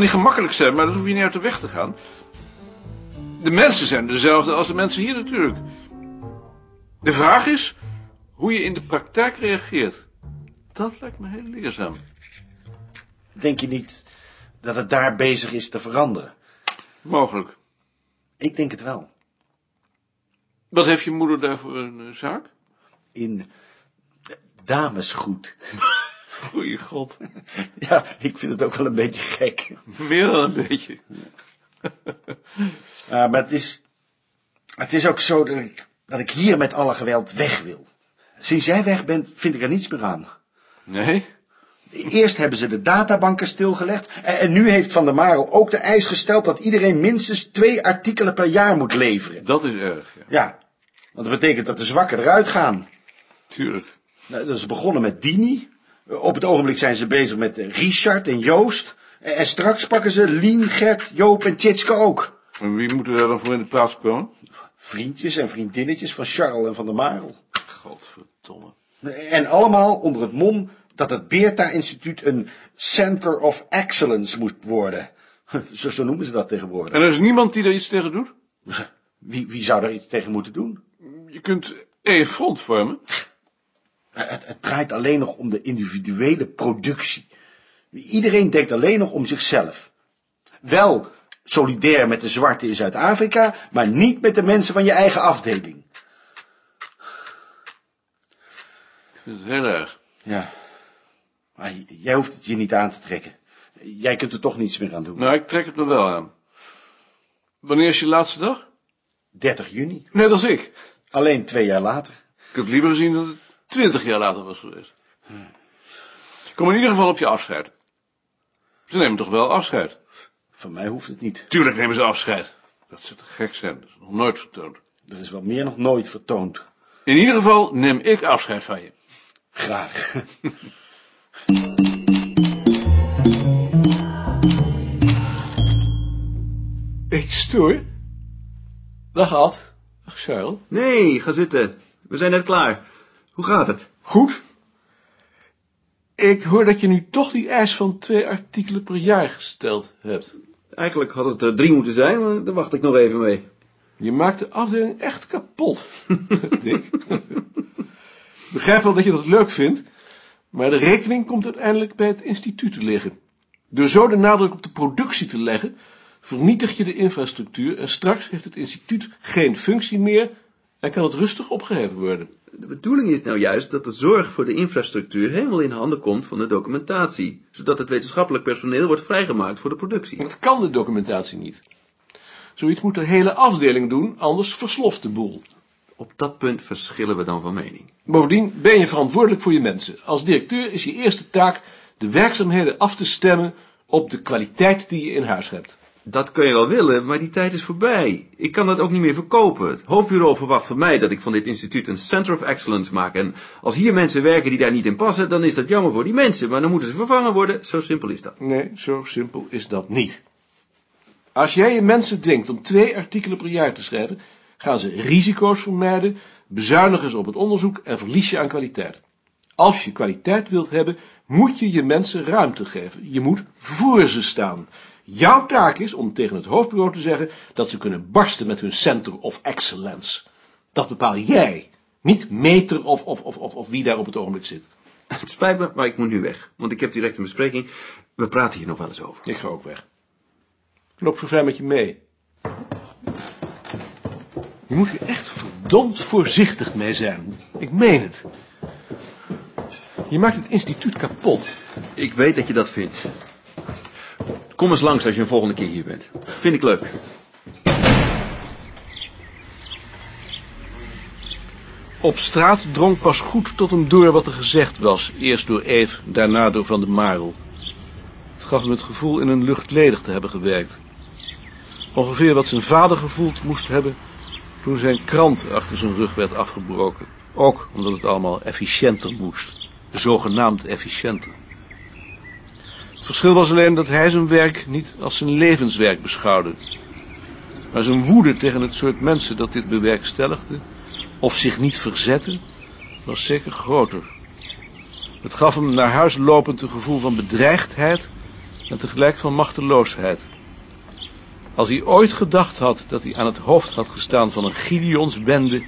zal niet gemakkelijk zijn, maar dat hoef je niet uit de weg te gaan. De mensen zijn dezelfde als de mensen hier natuurlijk. De vraag is hoe je in de praktijk reageert. Dat lijkt me heel leerzaam. Denk je niet dat het daar bezig is te veranderen? Mogelijk. Ik denk het wel. Wat heeft je moeder daar voor een eh, zaak? In damesgoed. Goeie god. Ja, ik vind het ook wel een beetje gek. Meer dan een beetje. Ja, maar het is, het is ook zo dat ik, dat ik hier met alle geweld weg wil. Sinds jij weg bent, vind ik er niets meer aan. Nee? Eerst hebben ze de databanken stilgelegd en, nu heeft Van der Marel ook de eis gesteld dat iedereen minstens twee artikelen per jaar moet leveren. Dat is erg, ja. Ja, want dat betekent dat de zwakken eruit gaan. Tuurlijk. Nou, dat is begonnen met Dini. Op het ogenblik zijn ze bezig met Richard en Joost. En, straks pakken ze Lien, Gert, Joop en Tjitske ook. En wie moet er dan voor in de plaats komen? Vriendjes en vriendinnetjes van Charles en Van der Marel. Godverdomme. En allemaal onder het mom dat het Beerta-instituut een Center of Excellence moest worden. Zo, zo noemen ze dat tegenwoordig. En er is niemand die er iets tegen doet? Wie, wie zou daar iets tegen moeten doen? Je kunt één front vormen. Het, het draait alleen nog om de individuele productie. Iedereen denkt alleen nog om zichzelf. Wel solidair met de zwarten in Zuid-Afrika, maar niet met de mensen van je eigen afdeling. Ik vind het heel erg. Ja, maar jij hoeft het je niet aan te trekken. Jij kunt er toch niets meer aan doen. Nou, ik trek het me wel aan. Wanneer is je laatste dag? 30 juni, Net als ik. alleen twee jaar later. Ik had liever gezien dat het twintig jaar later was geweest. Kom in ieder geval op je afscheid. Ze nemen toch wel afscheid? Van mij hoeft het niet. Tuurlijk nemen ze afscheid. Dat zou te gek zijn. Dat is nog nooit vertoond. Er is wel meer nog nooit vertoond. In ieder geval neem ik afscheid van je. Graag. Ik stoor. Dag Ad. Dag Charles. Nee, ga zitten. We zijn net klaar. Hoe gaat het? Goed. Ik hoor dat je nu toch die eis van twee artikelen per jaar gesteld hebt. Eigenlijk had het er drie moeten zijn, maar daar wacht ik nog even mee. Je maakt de afdeling echt kapot, Dick. Ik begrijp wel dat je dat leuk vindt, maar de rekening komt uiteindelijk bij het instituut te liggen. Door zo de nadruk op de productie te leggen, vernietig je de infrastructuur en straks heeft het instituut geen functie meer en kan het rustig opgeheven worden. De bedoeling is nou juist dat de zorg voor de infrastructuur helemaal in handen komt van de documentatie, zodat het wetenschappelijk personeel wordt vrijgemaakt voor de productie. Dat kan de documentatie niet. Zoiets moet de hele afdeling doen, anders versloft de boel. Op dat punt verschillen we dan van mening. Bovendien ben je verantwoordelijk voor je mensen. Als directeur is je eerste taak de werkzaamheden af te stemmen op de kwaliteit die je in huis hebt. Dat kun je wel willen, maar die tijd is voorbij. Ik kan dat ook niet meer verkopen. Het hoofdbureau verwacht van mij dat ik van dit instituut een Center of Excellence maak. En als hier mensen werken die daar niet in passen, dan is dat jammer voor die mensen. Maar dan moeten ze vervangen worden. Zo simpel is dat. Nee, zo simpel is dat niet. Als jij je mensen dwingt om twee artikelen per jaar te schrijven, gaan ze risico's vermijden, bezuinigen ze op het onderzoek en verlies je aan kwaliteit. Als je kwaliteit wilt hebben, moet je je mensen ruimte geven. Je moet voor ze staan. Jouw taak is om tegen het hoofdbureau te zeggen dat ze kunnen barsten met hun Center of Excellence. Dat bepaal jij, niet meter of, of, of, of, of wie daar op het ogenblik zit. Het spijt me, maar ik moet nu weg. Want ik heb direct een bespreking. We praten hier nog wel eens over. Ik ga ook weg. Ik loop zo ver met je mee. Je moet er echt verdomd voorzichtig mee zijn. Ik meen het. Je maakt het instituut kapot. Ik weet dat je dat vindt. Kom eens langs als je een volgende keer hier bent. Vind ik leuk. Op straat drong pas goed tot hem door wat er gezegd was. Eerst door Eve, daarna door Van der Marel. Het gaf hem het gevoel in een luchtledig te hebben gewerkt. Ongeveer wat zijn vader gevoeld moest hebben toen zijn krant achter zijn rug werd afgebroken. Ook omdat het allemaal efficiënter moest. Zogenaamd efficiënter. Het verschil was alleen dat hij zijn werk niet als zijn levenswerk beschouwde. Maar zijn woede tegen het soort mensen dat dit bewerkstelligde, of zich niet verzette, was zeker groter. Het gaf hem naar huis lopend een gevoel van bedreigdheid en tegelijk van machteloosheid. Als hij ooit gedacht had dat hij aan het hoofd had gestaan van een Gideonsbende,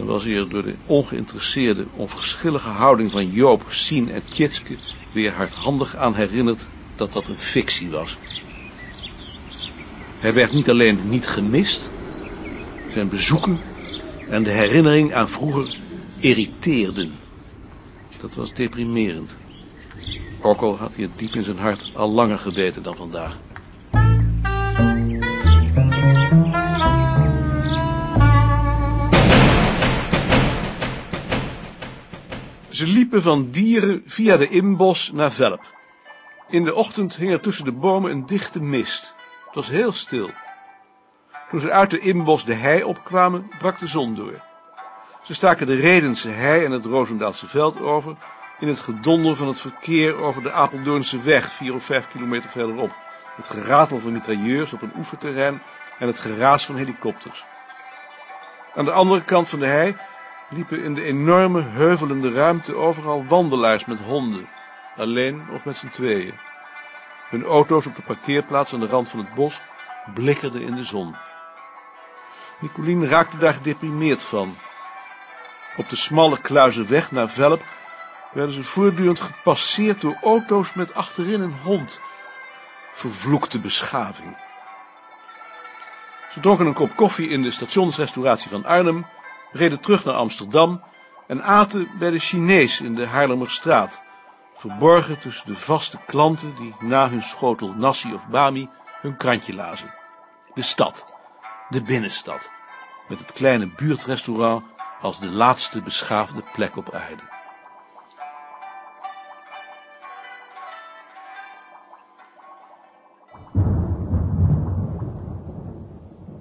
dan was hij er door de ongeïnteresseerde, onverschillige houding van Joop, Sien en Tjitske weer hardhandig aan herinnerd dat dat een fictie was. Hij werd niet alleen niet gemist, zijn bezoeken en de herinnering aan vroeger irriteerden. Dat was deprimerend. Ook al had hij het diep in zijn hart al langer geweten dan vandaag. Ze liepen van Dieren via de Inbos naar Velp. In de ochtend hing er tussen de bomen een dichte mist. Het was heel stil. Toen ze uit de Inbos de hei opkwamen, brak de zon door. Ze staken de Redense hei en het Roosendaalse veld over, in het gedonder van het verkeer over de Apeldoornse weg, vier of vijf kilometer verderop. Het geratel van mitrailleurs op een oefenterrein en het geraas van helikopters. Aan de andere kant van de hei liepen in de enorme heuvelende ruimte overal wandelaars met honden, alleen of met z'n tweeën. Hun auto's op de parkeerplaats aan de rand van het bos blikkerden in de zon. Nicolien raakte daar gedeprimeerd van. Op de smalle kluizenweg naar Velp werden ze voortdurend gepasseerd door auto's met achterin een hond. Vervloekte beschaving. Ze dronken een kop koffie in de stationsrestauratie van Arnhem, reden terug naar Amsterdam en aten bij de Chinees in de Haarlemmerstraat, verborgen tussen de vaste klanten die na hun schotel nasi of bami hun krantje lazen. De stad, de binnenstad, met het kleine buurtrestaurant als de laatste beschaafde plek op aarde.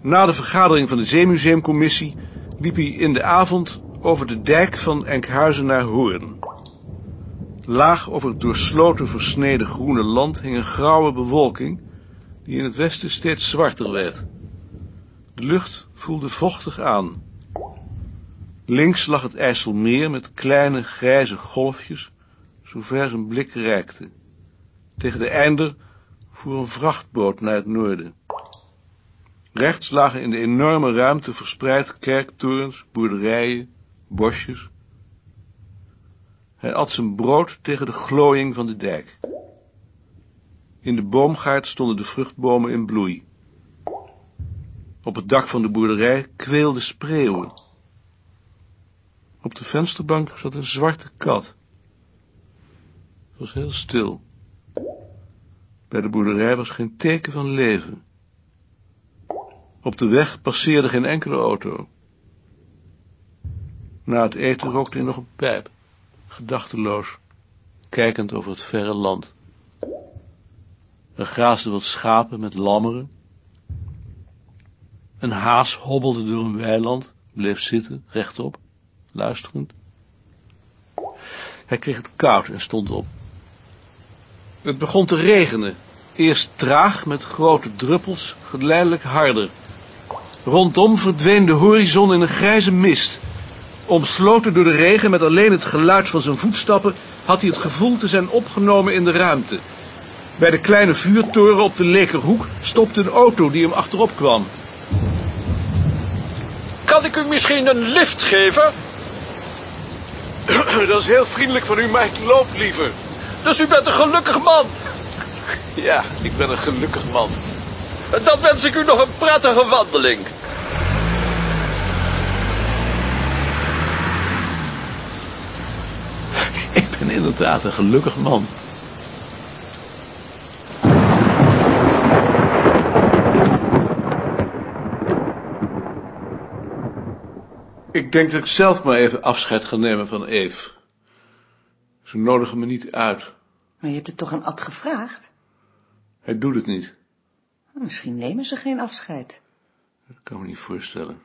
Na de vergadering van de Zeemuseumcommissie liep hij in de avond over de dijk van Enkhuizen naar Hoorn. Laag over het doorsloten versneden groene land hing een grauwe bewolking, die in het westen steeds zwarter werd. De lucht voelde vochtig aan. Links lag het IJsselmeer met kleine grijze golfjes, zover zijn blik reikte. Tegen de einder voer een vrachtboot naar het noorden. Rechts lagen in de enorme ruimte verspreid kerktorens, boerderijen, bosjes. Hij at zijn brood tegen de glooiing van de dijk. In de boomgaard stonden de vruchtbomen in bloei. Op het dak van de boerderij kweelden spreeuwen. Op de vensterbank zat een zwarte kat. Het was heel stil. Bij de boerderij was geen teken van leven. Op de weg passeerde geen enkele auto. Na het eten rookte hij nog een pijp, gedachteloos, kijkend over het verre land. Er graasden wat schapen met lammeren. Een haas hobbelde door een weiland, bleef zitten, rechtop, luisterend. Hij kreeg het koud en stond op. Het begon te regenen, eerst traag met grote druppels, geleidelijk harder. Rondom verdween de horizon in een grijze mist. Omsloten door de regen met alleen het geluid van zijn voetstappen had hij het gevoel te zijn opgenomen in de ruimte. Bij de kleine vuurtoren op de Lekerhoek stopte een auto die hem achterop kwam. Kan ik u misschien een lift geven? Dat is heel vriendelijk van u, maar ik loop liever. Dus u bent een gelukkig man. Ja, ik ben een gelukkig man. Dan wens ik u nog een prettige wandeling. Ik ben inderdaad een gelukkig man. Ik denk dat ik zelf maar even afscheid ga nemen van Eve. Ze nodigen me niet uit. Maar je hebt het toch aan Ad gevraagd? Hij doet het niet. Misschien nemen ze geen afscheid. Dat kan ik me niet voorstellen.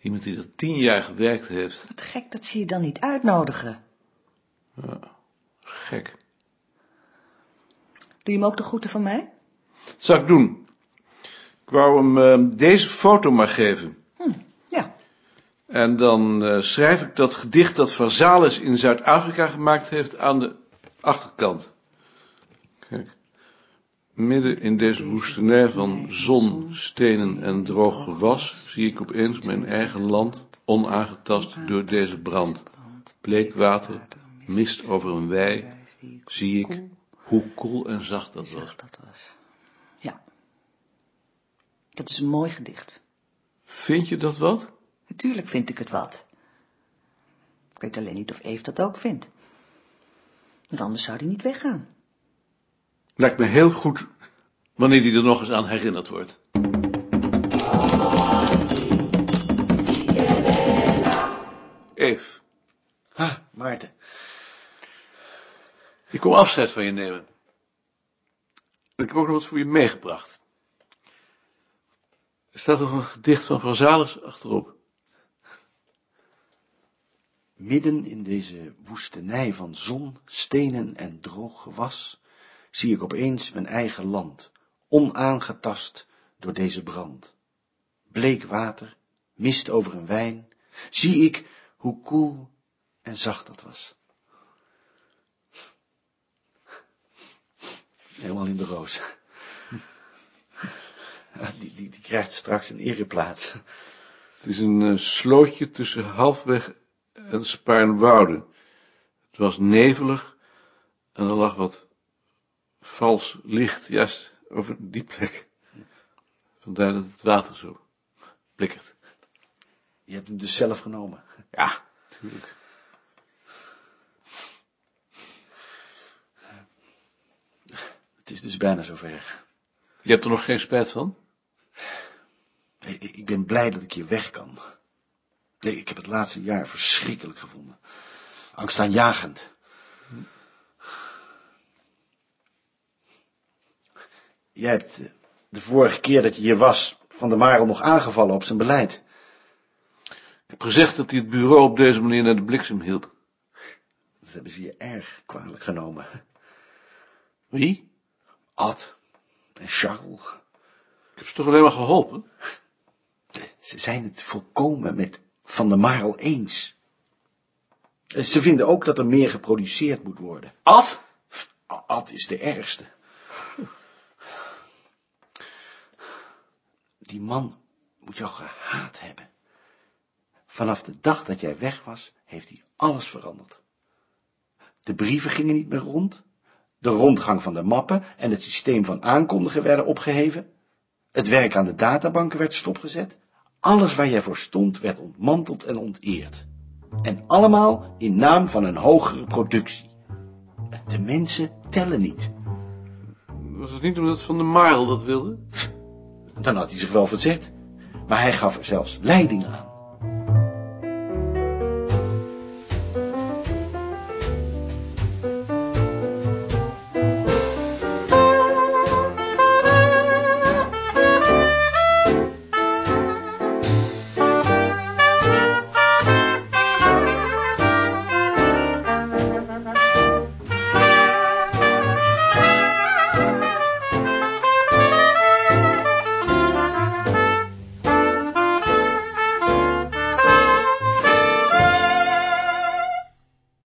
Iemand die er tien jaar gewerkt heeft. Wat gek dat ze je dan niet uitnodigen. Ja, gek. Doe je hem ook de groeten van mij? Zal ik doen. Ik wou hem eh, deze foto maar geven. Hm, ja. En dan eh, schrijf ik dat gedicht dat Versalis in Zuid-Afrika gemaakt heeft aan de achterkant. Kijk. Midden in deze woestenij van zon, stenen en droog gewas zie ik opeens mijn eigen land onaangetast door deze brand. Bleek water, mist over een wei, zie ik hoe koel en zacht dat was. Ja. Dat is een mooi gedicht. Vind je dat wat? Natuurlijk vind ik het wat. Ik weet alleen niet of Eve dat ook vindt. Want anders zou die niet weggaan. Lijkt me heel goed wanneer die er nog eens aan herinnerd wordt. Eve, Ha, Maarten. ik kom afscheid van je nemen. En ik heb ook nog wat voor je meegebracht. Er staat nog een gedicht van Versalis achterop. Midden in deze woestenij van zon, stenen en droog gewas, zie ik opeens mijn eigen land, onaangetast door deze brand. Bleek water, mist over een wijn, zie ik hoe koel en zacht dat was. Helemaal in de roos. Die, die, die krijgt straks een ereplaats. Het is een eh, slootje tussen halfweg en Spaarnwoude. Het was nevelig en er lag wat vals licht juist over die plek. Vandaar dat het water zo blikkert. Je hebt hem dus zelf genomen. Ja, natuurlijk. Het is dus bijna zover. Je hebt er nog geen spijt van? Nee, ik ben blij dat ik hier weg kan. Nee, ik heb het laatste jaar verschrikkelijk gevonden. Angstaanjagend. Jij hebt eh, de vorige keer dat je hier was, Van der Marel nog aangevallen op zijn beleid. Ik heb gezegd dat hij het bureau op deze manier naar de bliksem hielp. Dat hebben ze je erg kwalijk genomen. Wie? Ad en Charles. Ik heb ze toch alleen maar geholpen? Ze zijn het volkomen met Van der Marel eens. Ze vinden ook dat er meer geproduceerd moet worden. Ad? Ad is de ergste. Die man moet jou gehaat hebben. Vanaf de dag dat jij weg was, heeft hij alles veranderd. De brieven gingen niet meer rond. De rondgang van de mappen en het systeem van aankondigen werden opgeheven. Het werk aan de databanken werd stopgezet. Alles waar jij voor stond werd ontmanteld en onteerd. En allemaal in naam van een hogere productie. De mensen tellen niet. Was het niet omdat Van der Marel dat wilde? Dan had hij zich wel verzet. Maar hij gaf er zelfs leiding aan.